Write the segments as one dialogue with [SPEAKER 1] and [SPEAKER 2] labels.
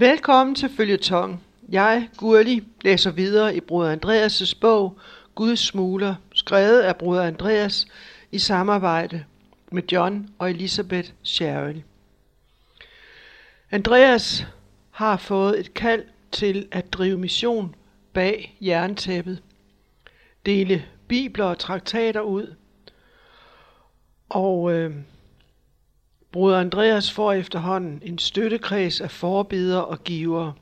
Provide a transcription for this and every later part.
[SPEAKER 1] Velkommen til Følgetong. Jeg, Gurli, læser videre i Broder Andreas' bog Guds Smuler, skrevet af Broder Andreas i samarbejde med John og Elisabeth Sherry. Andreas har fået et kald til at drive mission bag jerntæppet, dele bibler og traktater ud, og øh, Broder Andreas får efterhånden en støttekreds af forbeder og givere.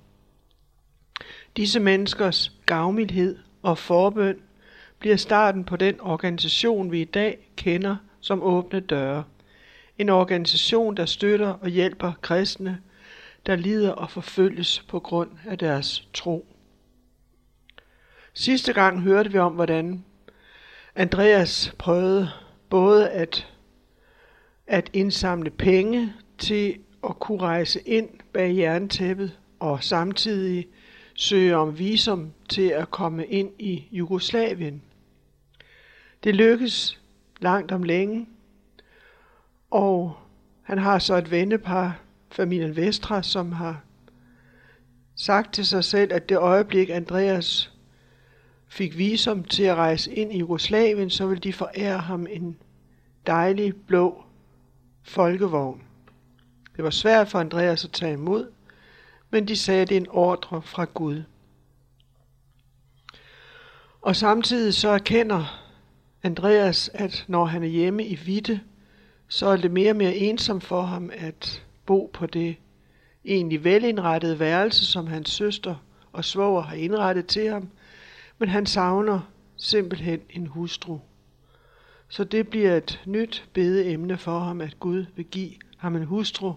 [SPEAKER 1] Disse menneskers gavmildhed og forbøn bliver starten på den organisation, vi i dag kender som Åbne Døre. En organisation, der støtter og hjælper kristne, der lider og forfølges på grund af deres tro. Sidste gang hørte vi om, hvordan Andreas prøvede både at at indsamle penge til at kunne rejse ind bag jerntæppet og samtidig søge om visum til at komme ind i Jugoslavien. Det lykkes langt om længe, og han har så et vennepar, familien Vestra, som har sagt til sig selv, at det øjeblik Andreas fik visum til at rejse ind i Jugoslavien, så vil de forære ham en dejlig blå folkevogn. Det var svært for Andreas at tage imod, men de sagde, at det er en ordre fra Gud. Og samtidig så erkender Andreas, at når han er hjemme i Vitte, så er det mere og mere ensomt for ham at bo på det egentlig velindrettede værelse, som hans søster og svoger har indrettet til ham, men han savner simpelthen en hustru. Så det bliver et nyt bedeemne for ham, at Gud vil give ham en hustru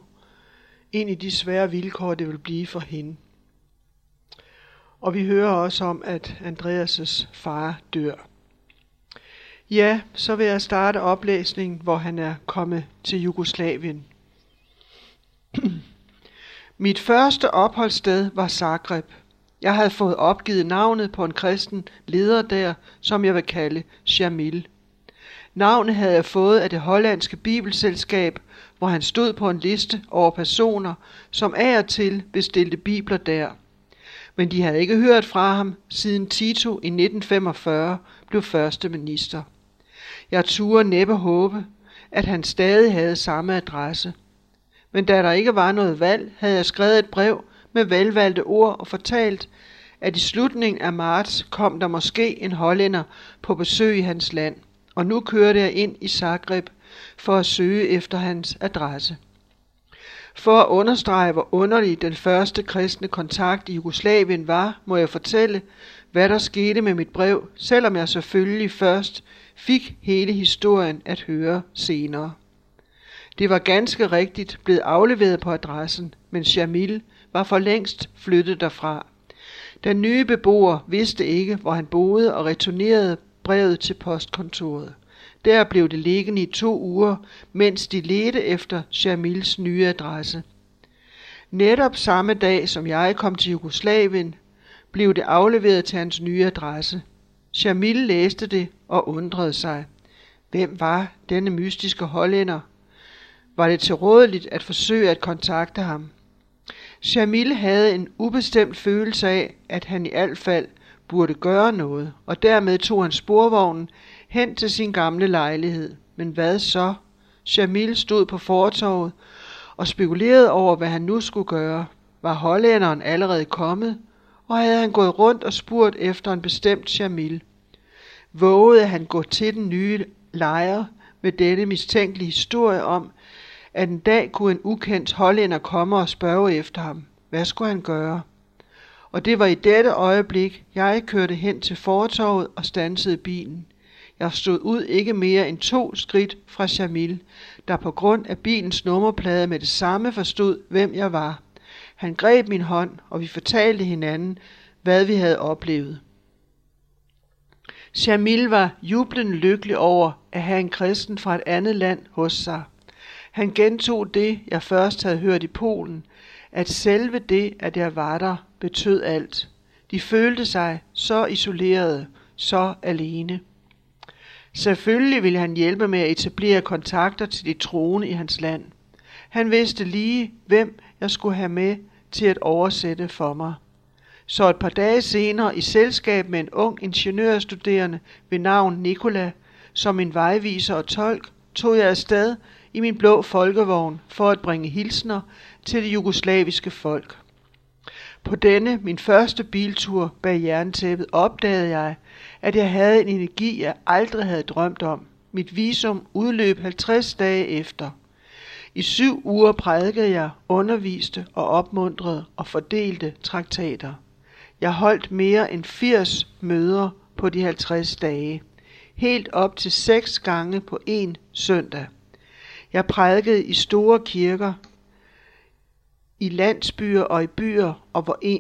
[SPEAKER 1] ind i de svære vilkår, det vil blive for hende. Og vi hører også om, at Andreas' far dør. Ja, så vil jeg starte oplæsningen, hvor han er kommet til Jugoslavien. Mit første opholdssted var Zagreb. Jeg havde fået opgivet navnet på en kristen leder der, som jeg vil kalde Shamil. Navnet havde jeg fået af det hollandske bibelselskab, hvor han stod på en liste over personer, som af og til bestilte bibler der. Men de havde ikke hørt fra ham, siden Tito i 1945 blev første minister. Jeg turde næppe håbe, at han stadig havde samme adresse. Men da der ikke var noget valg, havde jeg skrevet et brev med velvalgte ord og fortalt, at i slutningen af marts kom der måske en hollænder på besøg i hans land – og nu kørte jeg ind i Zagreb for at søge efter hans adresse. For at understrege, hvor underlig den første kristne kontakt i Jugoslavien var, må jeg fortælle, hvad der skete med mit brev, selvom jeg selvfølgelig først fik hele historien at høre senere. Det var ganske rigtigt blevet afleveret på adressen, men Jamil var for længst flyttet derfra. Den nye beboer vidste ikke, hvor han boede og returnerede brevet til postkontoret. Der blev det liggende i to uger, mens de ledte efter Jamils nye adresse. Netop samme dag, som jeg kom til Jugoslavien, blev det afleveret til hans nye adresse. Jamil læste det og undrede sig. Hvem var denne mystiske hollænder? Var det tilrådeligt at forsøge at kontakte ham? Jamil havde en ubestemt følelse af, at han i alt fald burde gøre noget, og dermed tog han sporvognen hen til sin gamle lejlighed. Men hvad så? Jamil stod på fortorvet og spekulerede over, hvad han nu skulle gøre. Var hollænderen allerede kommet, og havde han gået rundt og spurgt efter en bestemt Jamil? Vågede han gå til den nye lejr med denne mistænkelige historie om, at en dag kunne en ukendt hollænder komme og spørge efter ham. Hvad skulle han gøre? Og det var i dette øjeblik, jeg kørte hen til fortorvet og stansede bilen. Jeg stod ud ikke mere end to skridt fra Jamil, der på grund af bilens nummerplade med det samme forstod, hvem jeg var. Han greb min hånd, og vi fortalte hinanden, hvad vi havde oplevet. Jamil var jublende lykkelig over at have en kristen fra et andet land hos sig. Han gentog det, jeg først havde hørt i Polen, at selve det, at jeg var der, betød alt. De følte sig så isolerede, så alene. Selvfølgelig ville han hjælpe med at etablere kontakter til de troende i hans land. Han vidste lige, hvem jeg skulle have med til at oversætte for mig. Så et par dage senere i selskab med en ung ingeniørstuderende ved navn Nikola, som en vejviser og tolk, tog jeg afsted i min blå folkevogn for at bringe hilsner til det jugoslaviske folk. På denne, min første biltur bag jerntæppet, opdagede jeg, at jeg havde en energi, jeg aldrig havde drømt om. Mit visum udløb 50 dage efter. I syv uger prædikede jeg, underviste og opmuntrede og fordelte traktater. Jeg holdt mere end 80 møder på de 50 dage. Helt op til seks gange på en søndag. Jeg prædikede i store kirker, i landsbyer og i byer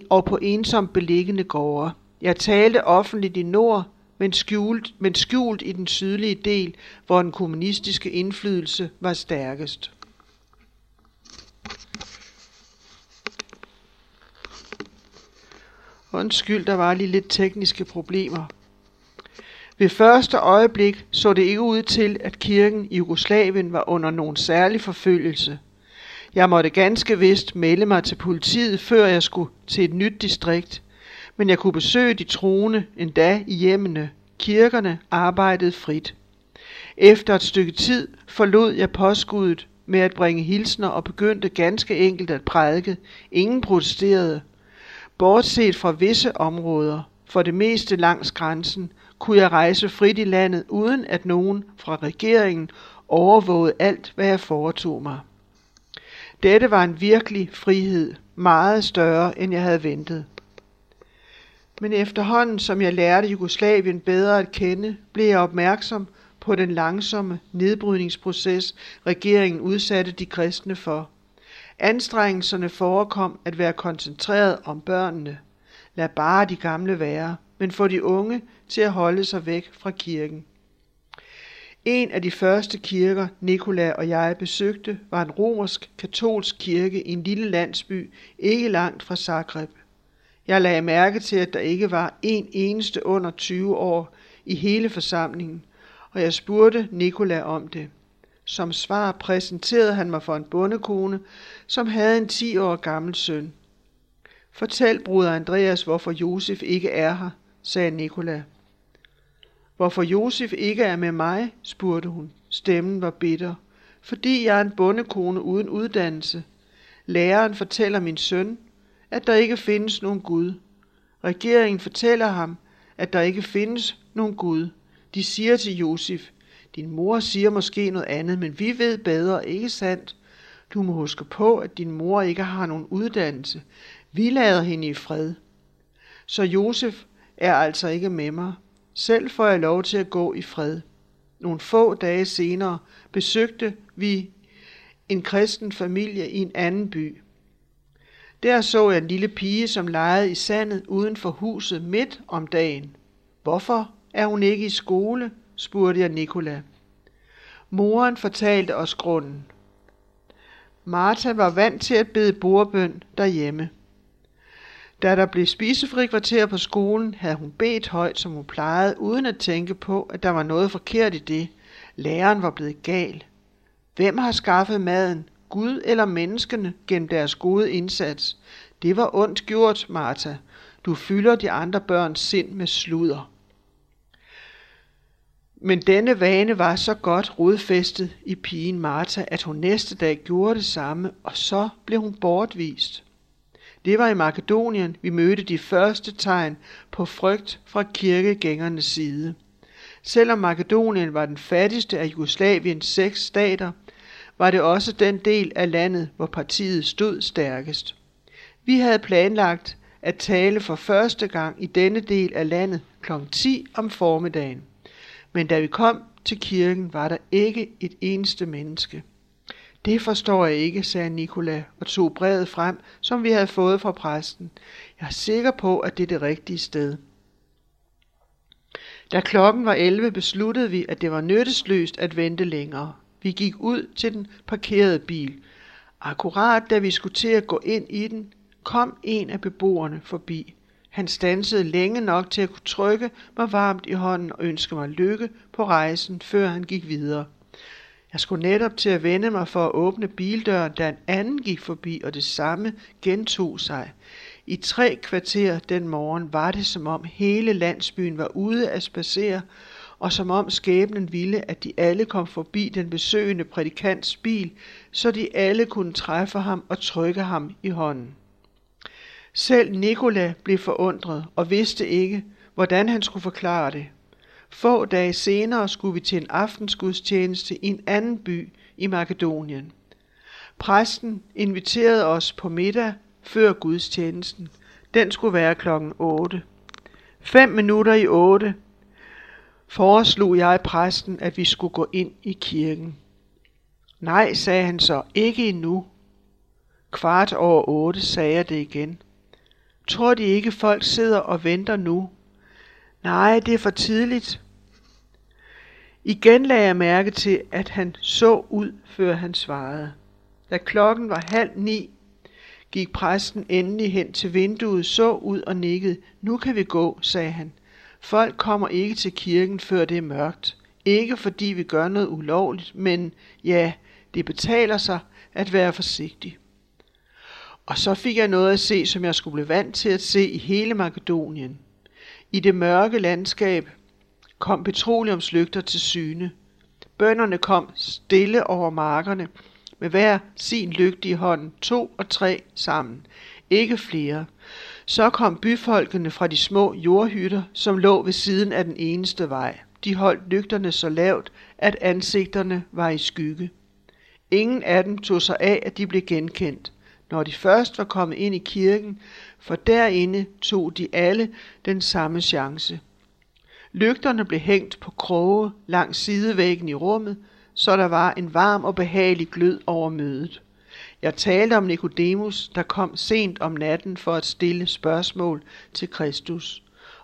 [SPEAKER 1] og på ensomt beliggende gårde. Jeg talte offentligt i nord, men skjult, men skjult i den sydlige del, hvor den kommunistiske indflydelse var stærkest. Undskyld, der var lige lidt tekniske problemer. Ved første øjeblik så det ikke ud til, at kirken i Jugoslavien var under nogen særlig forfølgelse. Jeg måtte ganske vist melde mig til politiet, før jeg skulle til et nyt distrikt, men jeg kunne besøge de troende endda i hjemmene. Kirkerne arbejdede frit. Efter et stykke tid forlod jeg påskuddet med at bringe hilsner og begyndte ganske enkelt at prædike. Ingen protesterede. Bortset fra visse områder, for det meste langs grænsen, kunne jeg rejse frit i landet, uden at nogen fra regeringen overvågede alt, hvad jeg foretog mig. Dette var en virkelig frihed, meget større, end jeg havde ventet. Men efterhånden, som jeg lærte Jugoslavien bedre at kende, blev jeg opmærksom på den langsomme nedbrydningsproces, regeringen udsatte de kristne for. Anstrengelserne forekom at være koncentreret om børnene. Lad bare de gamle være, men få de unge til at holde sig væk fra kirken. En af de første kirker, Nikola og jeg besøgte, var en romersk katolsk kirke i en lille landsby, ikke langt fra Zagreb. Jeg lagde mærke til, at der ikke var en eneste under 20 år i hele forsamlingen, og jeg spurgte Nikola om det. Som svar præsenterede han mig for en bondekone, som havde en 10 år gammel søn. Fortæl, bruder Andreas, hvorfor Josef ikke er her, sagde Nikola. Hvorfor Josef ikke er med mig, spurgte hun. Stemmen var bitter. Fordi jeg er en bondekone uden uddannelse. Læreren fortæller min søn, at der ikke findes nogen Gud. Regeringen fortæller ham, at der ikke findes nogen Gud. De siger til Josef, din mor siger måske noget andet, men vi ved bedre, ikke sandt? Du må huske på, at din mor ikke har nogen uddannelse. Vi lader hende i fred. Så Josef er altså ikke med mig. Selv får jeg lov til at gå i fred. Nogle få dage senere besøgte vi en kristen familie i en anden by. Der så jeg en lille pige, som legede i sandet uden for huset midt om dagen. Hvorfor er hun ikke i skole? spurgte jeg Nikola. Moren fortalte os grunden. Martha var vant til at bede bordbøn derhjemme. Da der blev spisefri kvarter på skolen, havde hun bedt højt, som hun plejede, uden at tænke på, at der var noget forkert i det. Læreren var blevet gal. Hvem har skaffet maden? Gud eller menneskene gennem deres gode indsats? Det var ondt gjort, Martha. Du fylder de andre børns sind med sludder. Men denne vane var så godt rodfæstet i pigen Martha, at hun næste dag gjorde det samme, og så blev hun bortvist. Det var i Makedonien, vi mødte de første tegn på frygt fra kirkegængernes side. Selvom Makedonien var den fattigste af Jugoslaviens seks stater, var det også den del af landet, hvor partiet stod stærkest. Vi havde planlagt at tale for første gang i denne del af landet kl. 10 om formiddagen. Men da vi kom til kirken, var der ikke et eneste menneske. Det forstår jeg ikke, sagde Nikola og tog brevet frem, som vi havde fået fra præsten. Jeg er sikker på, at det er det rigtige sted. Da klokken var 11, besluttede vi, at det var nyttesløst at vente længere. Vi gik ud til den parkerede bil. Akkurat da vi skulle til at gå ind i den, kom en af beboerne forbi. Han stansede længe nok til at kunne trykke mig varmt i hånden og ønske mig lykke på rejsen, før han gik videre. Jeg skulle netop til at vende mig for at åbne bildøren, da en anden gik forbi, og det samme gentog sig. I tre kvarter den morgen var det, som om hele landsbyen var ude at spacere, og som om skæbnen ville, at de alle kom forbi den besøgende prædikants bil, så de alle kunne træffe ham og trykke ham i hånden. Selv Nikola blev forundret og vidste ikke, hvordan han skulle forklare det. Få dage senere skulle vi til en aftensgudstjeneste i en anden by i Makedonien. Præsten inviterede os på middag før gudstjenesten. Den skulle være klokken 8. Fem minutter i 8 foreslog jeg præsten, at vi skulle gå ind i kirken. Nej, sagde han så, ikke endnu. Kvart over otte sagde jeg det igen. Tror de ikke, folk sidder og venter nu? Nej, det er for tidligt. Igen lagde jeg mærke til, at han så ud, før han svarede. Da klokken var halv ni, gik præsten endelig hen til vinduet, så ud og nikkede. Nu kan vi gå, sagde han. Folk kommer ikke til kirken, før det er mørkt. Ikke fordi vi gør noget ulovligt, men ja, det betaler sig at være forsigtig. Og så fik jeg noget at se, som jeg skulle blive vant til at se i hele Makedonien. I det mørke landskab kom petroleumslygter til syne. Bønderne kom stille over markerne med hver sin lygte i hånden, to og tre sammen, ikke flere. Så kom byfolkene fra de små jordhytter, som lå ved siden af den eneste vej. De holdt lygterne så lavt, at ansigterne var i skygge. Ingen af dem tog sig af, at de blev genkendt, når de først var kommet ind i kirken, for derinde tog de alle den samme chance. Lygterne blev hængt på kroge langs sidevæggen i rummet, så der var en varm og behagelig glød over mødet. Jeg talte om Nikodemus, der kom sent om natten for at stille spørgsmål til Kristus.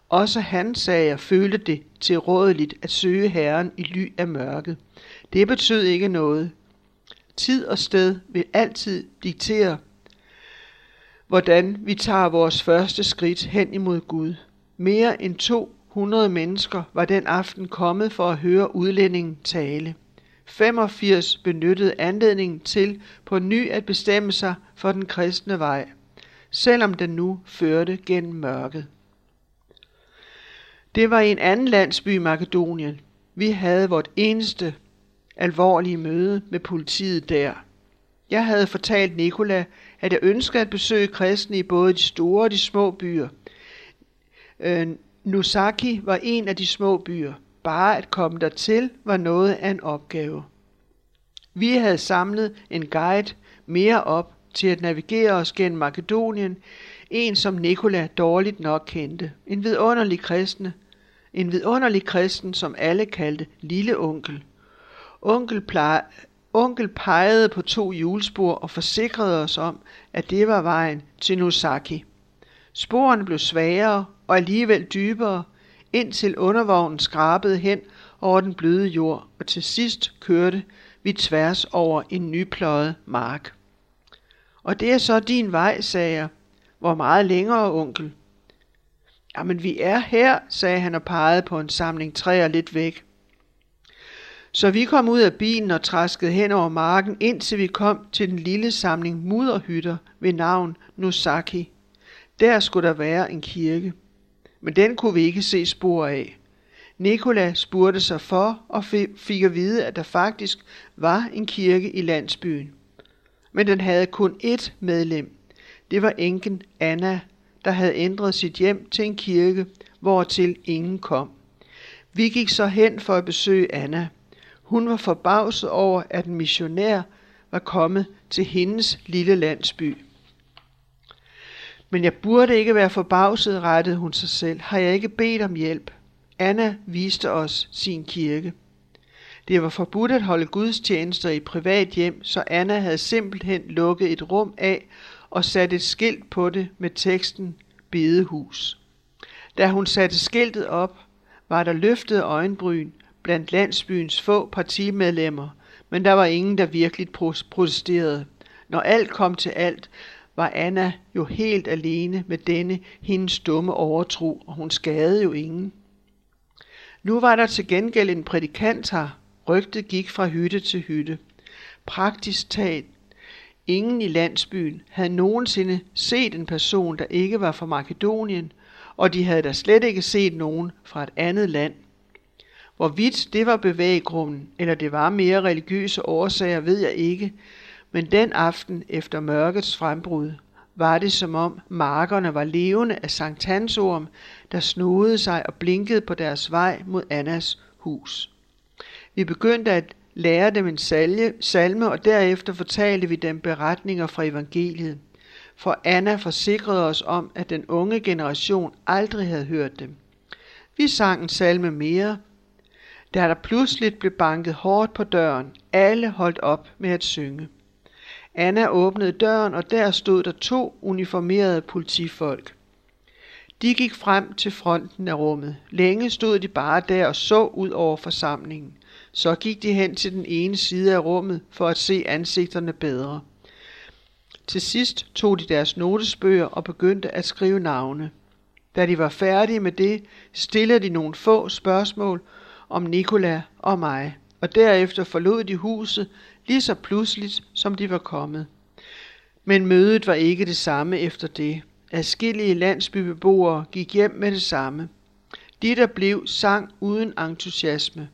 [SPEAKER 1] Også han sagde, jeg følte det til rådeligt at søge Herren i ly af mørket. Det betød ikke noget. Tid og sted vil altid diktere, hvordan vi tager vores første skridt hen imod Gud. Mere end 200 mennesker var den aften kommet for at høre udlændingen tale. 85 benyttede anledningen til på ny at bestemme sig for den kristne vej, selvom den nu førte gennem mørket. Det var i en anden landsby i Makedonien. Vi havde vort eneste alvorlige møde med politiet der. Jeg havde fortalt Nikola, at jeg ønskede at besøge kristne i både de store og de små byer. Øh, Nusaki var en af de små byer. Bare at komme dertil var noget af en opgave. Vi havde samlet en guide mere op til at navigere os gennem Makedonien, en som Nikola dårligt nok kendte. En vidunderlig kristne, en vidunderlig kristen, som alle kaldte lille onkel. Onkel, plejede, onkel pegede på to hjulspor og forsikrede os om, at det var vejen til Nosaki. Sporene blev svagere og alligevel dybere, indtil undervognen skrabede hen over den bløde jord, og til sidst kørte vi tværs over en nypløjet mark. Og det er så din vej, sagde jeg. Hvor meget længere, onkel? Jamen, vi er her, sagde han og pegede på en samling træer lidt væk. Så vi kom ud af bilen og traskede hen over marken, indtil vi kom til den lille samling mudderhytter ved navn Nusaki. Der skulle der være en kirke men den kunne vi ikke se spor af. Nikola spurgte sig for og fik at vide, at der faktisk var en kirke i landsbyen. Men den havde kun ét medlem. Det var enken Anna, der havde ændret sit hjem til en kirke, hvortil ingen kom. Vi gik så hen for at besøge Anna. Hun var forbavset over, at en missionær var kommet til hendes lille landsby. Men jeg burde ikke være forbavset, rettede hun sig selv. Har jeg ikke bedt om hjælp? Anna viste os sin kirke. Det var forbudt at holde gudstjenester i privat hjem, så Anna havde simpelthen lukket et rum af og sat et skilt på det med teksten Bedehus. Da hun satte skiltet op, var der løftet øjenbryn blandt landsbyens få partimedlemmer, men der var ingen, der virkelig protesterede. Når alt kom til alt, var Anna jo helt alene med denne hendes dumme overtro, og hun skadede jo ingen. Nu var der til gengæld en prædikant her, Rygtet gik fra hytte til hytte. Praktisk talt ingen i landsbyen havde nogensinde set en person, der ikke var fra Makedonien, og de havde da slet ikke set nogen fra et andet land. Hvorvidt det var bevæggrunden, eller det var mere religiøse årsager, ved jeg ikke, men den aften efter mørkets frembrud var det som om markerne var levende af Sankt Hansorm, der snodede sig og blinkede på deres vej mod Annas hus. Vi begyndte at lære dem en salme, og derefter fortalte vi dem beretninger fra evangeliet. For Anna forsikrede os om, at den unge generation aldrig havde hørt dem. Vi sang en salme mere, da der pludselig blev banket hårdt på døren. Alle holdt op med at synge. Anna åbnede døren, og der stod der to uniformerede politifolk. De gik frem til fronten af rummet. Længe stod de bare der og så ud over forsamlingen. Så gik de hen til den ene side af rummet for at se ansigterne bedre. Til sidst tog de deres notesbøger og begyndte at skrive navne. Da de var færdige med det, stillede de nogle få spørgsmål om Nikola og mig, og derefter forlod de huset lige så pludseligt, som de var kommet. Men mødet var ikke det samme efter det. Adskillige landsbybeboere gik hjem med det samme. De, der blev, sang uden entusiasme.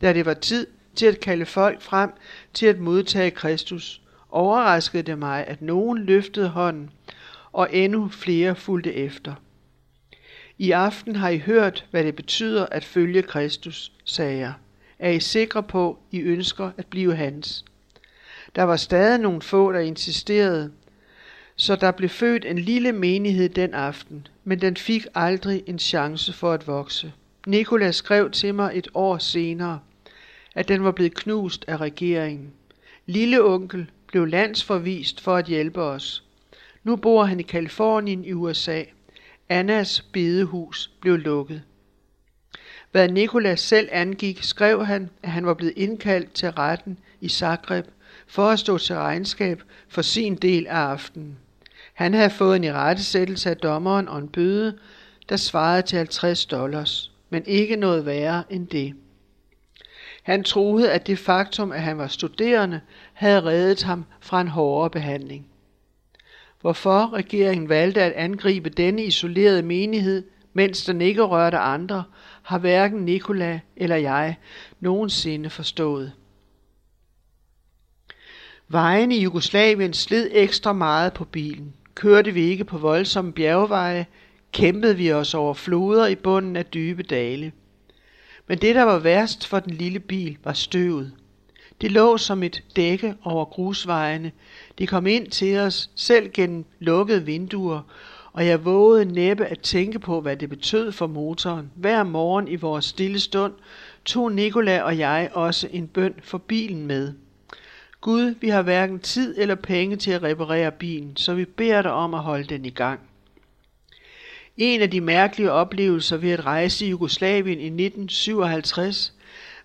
[SPEAKER 1] Da det var tid til at kalde folk frem til at modtage Kristus, overraskede det mig, at nogen løftede hånden, og endnu flere fulgte efter. I aften har I hørt, hvad det betyder at følge Kristus, sagde jeg. Er I sikre på, I ønsker at blive hans? Der var stadig nogle få, der insisterede, så der blev født en lille menighed den aften, men den fik aldrig en chance for at vokse. Nikolas skrev til mig et år senere, at den var blevet knust af regeringen. Lille onkel blev landsforvist for at hjælpe os. Nu bor han i Kalifornien i USA. Annas bedehus blev lukket. Hvad Nikolas selv angik, skrev han, at han var blevet indkaldt til retten i Zagreb for at stå til regnskab for sin del af aftenen. Han havde fået en irettesættelse af dommeren og en bøde, der svarede til 50 dollars, men ikke noget værre end det. Han troede, at det faktum, at han var studerende, havde reddet ham fra en hårdere behandling. Hvorfor regeringen valgte at angribe denne isolerede menighed, mens den ikke rørte andre, har hverken Nikola eller jeg nogensinde forstået. Vejen i Jugoslavien slid ekstra meget på bilen. Kørte vi ikke på voldsomme bjergveje, kæmpede vi os over floder i bunden af dybe dale. Men det, der var værst for den lille bil, var støvet. Det lå som et dække over grusvejene. De kom ind til os, selv gennem lukkede vinduer, og jeg vågede næppe at tænke på, hvad det betød for motoren. Hver morgen i vores stille stund tog Nikola og jeg også en bøn for bilen med. Gud, vi har hverken tid eller penge til at reparere bilen, så vi beder dig om at holde den i gang. En af de mærkelige oplevelser ved at rejse i Jugoslavien i 1957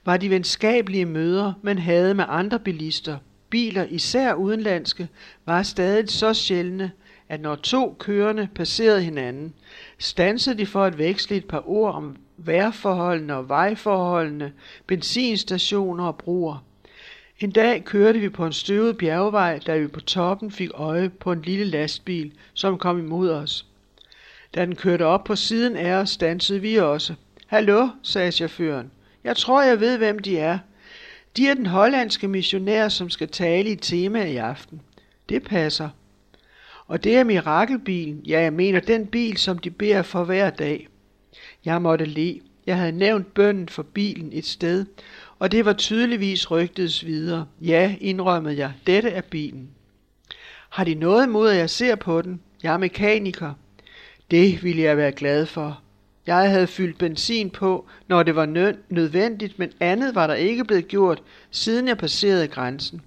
[SPEAKER 1] var de venskabelige møder, man havde med andre bilister. Biler, især udenlandske, var stadig så sjældne, at når to kørende passerede hinanden, stansede de for at veksle et par ord om vejrforholdene og vejforholdene, benzinstationer og broer. En dag kørte vi på en støvet bjergvej, da vi på toppen fik øje på en lille lastbil, som kom imod os. Da den kørte op på siden af os, stansede vi også. Hallo, sagde chaufføren. Jeg tror, jeg ved, hvem de er. De er den hollandske missionær, som skal tale i tema i aften. Det passer. Og det er mirakelbilen. Ja, jeg mener den bil, som de beder for hver dag. Jeg måtte le. Jeg havde nævnt bønden for bilen et sted, og det var tydeligvis rygtedes videre. Ja, indrømmede jeg, dette er bilen. Har de noget imod, at jeg ser på den? Jeg er mekaniker. Det ville jeg være glad for. Jeg havde fyldt benzin på, når det var nødvendigt, men andet var der ikke blevet gjort, siden jeg passerede grænsen.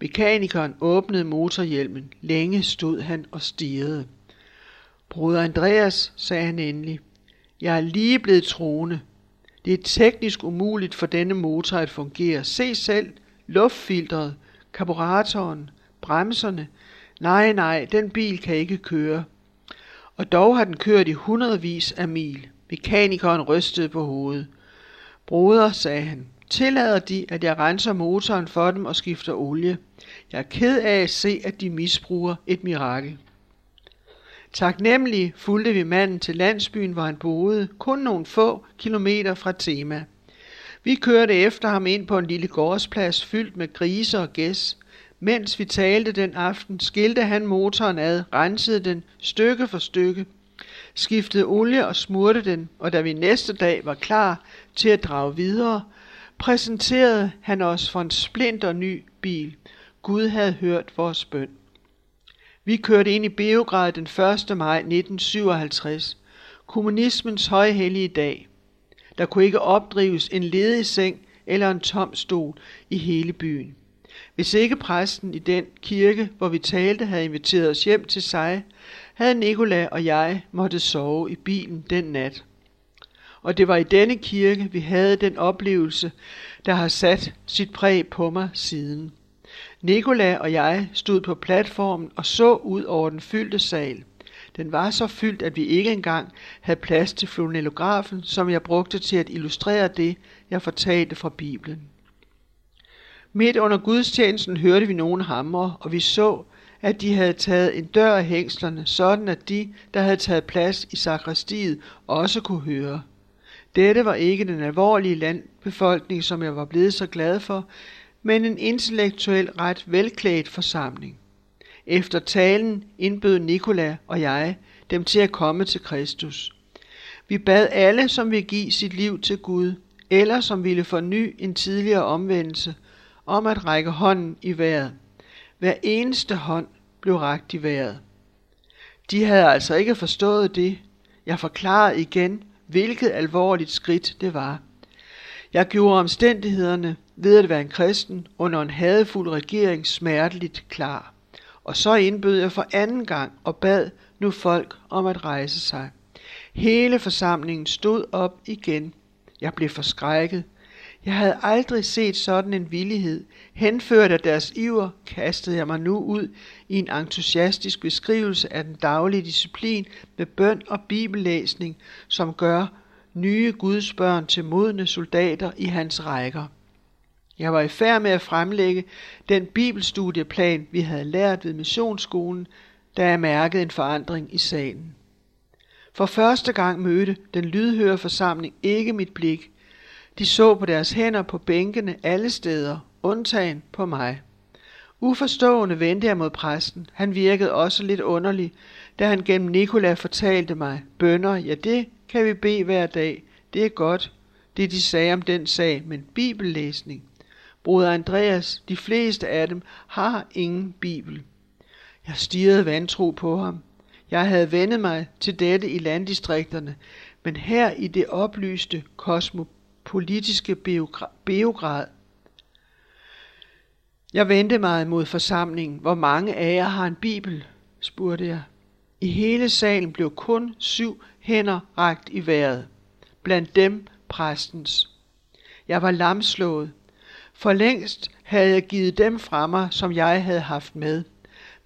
[SPEAKER 1] Mekanikeren åbnede motorhjelmen. Længe stod han og stirrede. Bruder Andreas, sagde han endelig, jeg er lige blevet troende. Det er teknisk umuligt for denne motor at fungere. Se selv, luftfiltret, karburatoren, bremserne. Nej, nej, den bil kan ikke køre. Og dog har den kørt i hundredvis af mil. Mekanikeren rystede på hovedet. Broder, sagde han, tillader de, at jeg renser motoren for dem og skifter olie. Jeg er ked af at se, at de misbruger et mirakel. Taknemmelig fulgte vi manden til landsbyen, hvor han boede, kun nogle få kilometer fra Tema. Vi kørte efter ham ind på en lille gårdsplads fyldt med grise og gæs. Mens vi talte den aften, skilte han motoren ad, rensede den stykke for stykke, skiftede olie og smurte den, og da vi næste dag var klar til at drage videre, præsenterede han os for en splinter ny bil. Gud havde hørt vores bøn. Vi kørte ind i Beograd den 1. maj 1957, kommunismens højhellige dag. Der kunne ikke opdrives en ledig seng eller en tom stol i hele byen. Hvis ikke præsten i den kirke, hvor vi talte, havde inviteret os hjem til sig, havde Nikola og jeg måtte sove i bilen den nat. Og det var i denne kirke, vi havde den oplevelse, der har sat sit præg på mig siden. Nikola og jeg stod på platformen og så ud over den fyldte sal. Den var så fyldt, at vi ikke engang havde plads til flonellografen, som jeg brugte til at illustrere det, jeg fortalte fra Bibelen. Midt under gudstjenesten hørte vi nogen hamre, og vi så, at de havde taget en dør af hængslerne, sådan at de, der havde taget plads i sakristiet, også kunne høre. Dette var ikke den alvorlige landbefolkning, som jeg var blevet så glad for, men en intellektuel ret velklædt forsamling. Efter talen indbød Nikola og jeg dem til at komme til Kristus. Vi bad alle, som ville give sit liv til Gud, eller som ville forny en tidligere omvendelse, om at række hånden i vejret. Hver eneste hånd blev rakt i vejret. De havde altså ikke forstået det. Jeg forklarede igen, hvilket alvorligt skridt det var. Jeg gjorde omstændighederne ved at være en kristen under en hadefuld regering smerteligt klar. Og så indbød jeg for anden gang og bad nu folk om at rejse sig. Hele forsamlingen stod op igen. Jeg blev forskrækket. Jeg havde aldrig set sådan en villighed. Henført af deres iver, kastede jeg mig nu ud i en entusiastisk beskrivelse af den daglige disciplin med bøn og bibellæsning, som gør nye Guds børn til modne soldater i hans rækker. Jeg var i færd med at fremlægge den bibelstudieplan, vi havde lært ved missionsskolen, da jeg mærkede en forandring i salen. For første gang mødte den lydhøre forsamling ikke mit blik. De så på deres hænder på bænkene alle steder, undtagen på mig. Uforstående vendte jeg mod præsten. Han virkede også lidt underlig, da han gennem Nikola fortalte mig, bønder, ja det kan vi bede hver dag, det er godt, det de sagde om den sag, men bibellæsning. Broder Andreas, de fleste af dem har ingen bibel. Jeg stirrede vantro på ham. Jeg havde vendet mig til dette i landdistrikterne, men her i det oplyste kosmo politiske Beograd. Jeg vendte mig mod forsamlingen. Hvor mange af jer har en bibel? spurgte jeg. I hele salen blev kun syv hænder rakt i vejret. Blandt dem præstens. Jeg var lamslået. For længst havde jeg givet dem fra mig, som jeg havde haft med.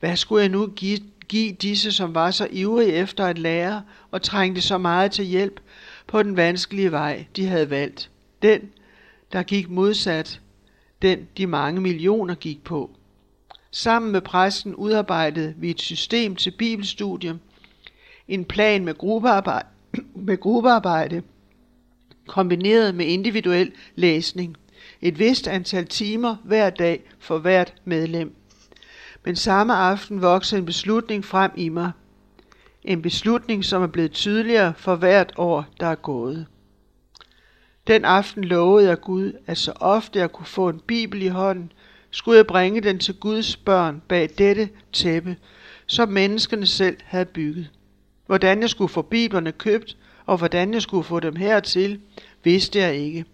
[SPEAKER 1] Hvad skulle jeg nu give, give disse, som var så ivrige efter at lære og trængte så meget til hjælp på den vanskelige vej, de havde valgt? Den, der gik modsat den, de mange millioner gik på. Sammen med præsten udarbejdede vi et system til bibelstudium, en plan med gruppearbejde, med gruppearbejde kombineret med individuel læsning. Et vist antal timer hver dag for hvert medlem. Men samme aften voksede en beslutning frem i mig. En beslutning, som er blevet tydeligere for hvert år, der er gået. Den aften lovede jeg Gud, at så ofte jeg kunne få en bibel i hånden, skulle jeg bringe den til Guds børn bag dette tæppe, som menneskene selv havde bygget. Hvordan jeg skulle få biblerne købt, og hvordan jeg skulle få dem hertil, vidste jeg ikke.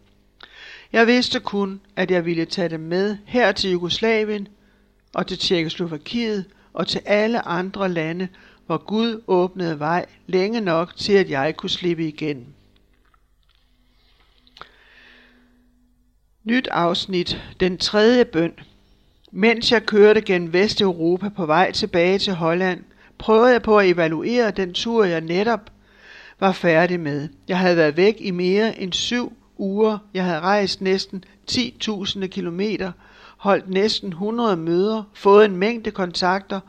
[SPEAKER 1] Jeg vidste kun, at jeg ville tage dem med her til Jugoslavien og til Tjekkoslovakiet og til alle andre lande, hvor Gud åbnede vej længe nok til, at jeg kunne slippe igen. Nyt afsnit. Den tredje bøn. Mens jeg kørte gennem Vesteuropa på vej tilbage til Holland, prøvede jeg på at evaluere den tur, jeg netop var færdig med. Jeg havde været væk i mere end syv uger. Jeg havde rejst næsten 10.000 kilometer, holdt næsten 100 møder, fået en mængde kontakter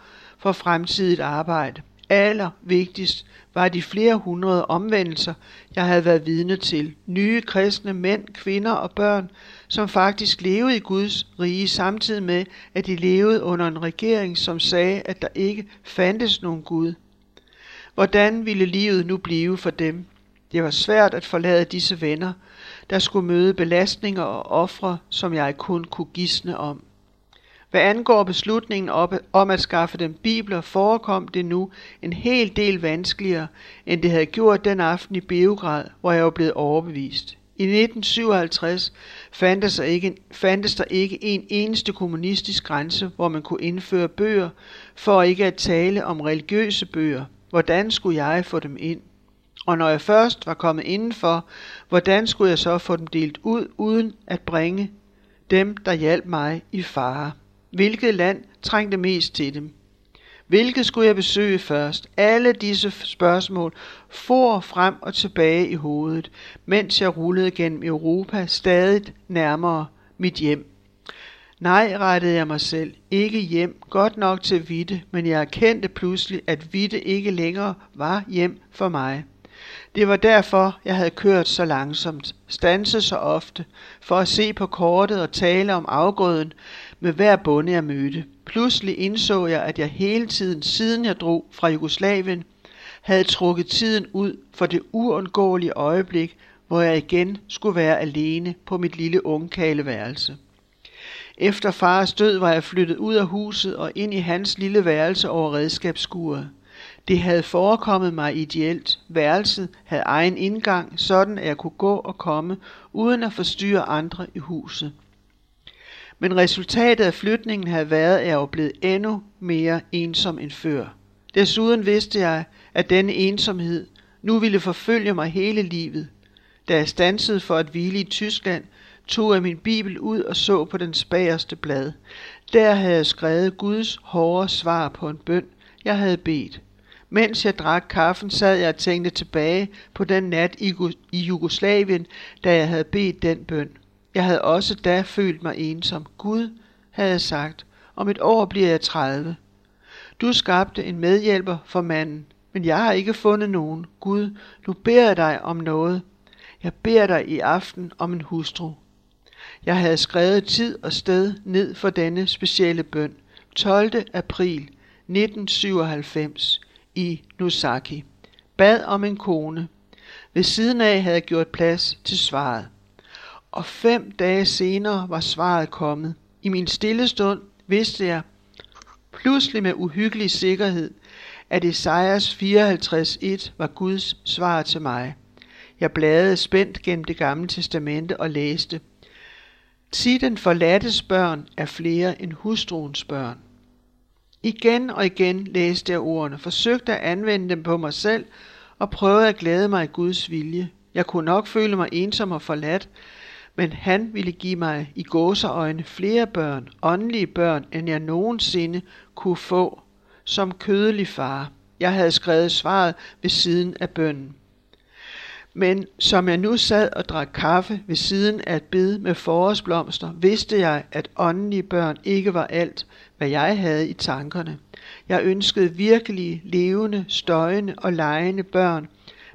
[SPEAKER 1] for fremtidigt arbejde. Aller vigtigst var de flere hundrede omvendelser, jeg havde været vidne til. Nye kristne mænd, kvinder og børn, som faktisk levede i Guds rige, samtidig med, at de levede under en regering, som sagde, at der ikke fandtes nogen Gud. Hvordan ville livet nu blive for dem? Det var svært at forlade disse venner, der skulle møde belastninger og ofre, som jeg kun kunne gisne om. Hvad angår beslutningen om at skaffe dem bibler, forekom det nu en hel del vanskeligere, end det havde gjort den aften i Beograd, hvor jeg var blevet overbevist. I 1957 fandtes der, ikke, fandtes der ikke en eneste kommunistisk grænse, hvor man kunne indføre bøger, for ikke at tale om religiøse bøger. Hvordan skulle jeg få dem ind? Og når jeg først var kommet indenfor, hvordan skulle jeg så få dem delt ud, uden at bringe dem, der hjalp mig, i fare? Hvilket land trængte mest til dem? Hvilket skulle jeg besøge først? Alle disse spørgsmål for frem og tilbage i hovedet, mens jeg rullede gennem Europa stadig nærmere mit hjem. Nej, rettede jeg mig selv, ikke hjem, godt nok til Vitte, men jeg erkendte pludselig, at Vitte ikke længere var hjem for mig. Det var derfor, jeg havde kørt så langsomt, stanset så ofte, for at se på kortet og tale om afgrøden med hver bonde jeg mødte. Pludselig indså jeg, at jeg hele tiden, siden jeg drog fra Jugoslavien, havde trukket tiden ud for det uundgåelige øjeblik, hvor jeg igen skulle være alene på mit lille ungkaleværelse. Efter fars død var jeg flyttet ud af huset og ind i hans lille værelse over redskabsskuret. Det havde forekommet mig ideelt. Værelset havde egen indgang, sådan at jeg kunne gå og komme, uden at forstyrre andre i huset. Men resultatet af flytningen havde været, at jeg var blevet endnu mere ensom end før. Desuden vidste jeg, at denne ensomhed nu ville forfølge mig hele livet. Da jeg stansede for at hvile i Tyskland, tog jeg min bibel ud og så på den bagerste blad. Der havde jeg skrevet Guds hårde svar på en bøn, jeg havde bedt. Mens jeg drak kaffen, sad jeg og tænkte tilbage på den nat i Jugoslavien, da jeg havde bedt den bøn. Jeg havde også da følt mig ensom. Gud havde sagt, om et år bliver jeg 30. Du skabte en medhjælper for manden, men jeg har ikke fundet nogen. Gud, nu beder jeg dig om noget. Jeg beder dig i aften om en hustru. Jeg havde skrevet tid og sted ned for denne specielle bøn. 12. april 1997 i Nusaki. Bad om en kone. Ved siden af havde jeg gjort plads til svaret. Og fem dage senere var svaret kommet. I min stille stund vidste jeg pludselig med uhyggelig sikkerhed, at Esajas 54.1 var Guds svar til mig. Jeg bladede spændt gennem det gamle testamente og læste. Sig den forladtes børn er flere end hustruens børn. Igen og igen læste jeg ordene, forsøgte at anvende dem på mig selv og prøvede at glæde mig i Guds vilje. Jeg kunne nok føle mig ensom og forladt, men han ville give mig i gåseøjne flere børn, åndelige børn, end jeg nogensinde kunne få som kødelig far. Jeg havde skrevet svaret ved siden af bønnen. Men som jeg nu sad og drak kaffe ved siden af et bed med forårsblomster, vidste jeg, at åndelige børn ikke var alt, hvad jeg havde i tankerne. Jeg ønskede virkelig levende, støjende og lejende børn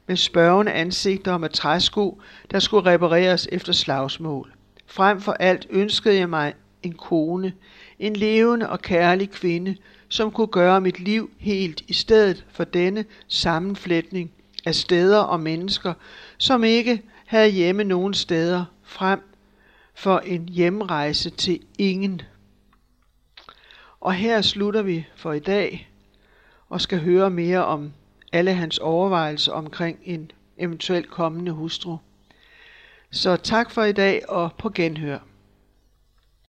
[SPEAKER 1] med spørgende ansigter og med træsko, der skulle repareres efter slagsmål. Frem for alt ønskede jeg mig en kone, en levende og kærlig kvinde, som kunne gøre mit liv helt i stedet for denne sammenflætning af steder og mennesker, som ikke havde hjemme nogen steder frem for en hjemrejse til ingen. Og her slutter vi for i dag og skal høre mere om alle hans overvejelser omkring en eventuelt kommende hustru. Så tak for i dag og på genhør.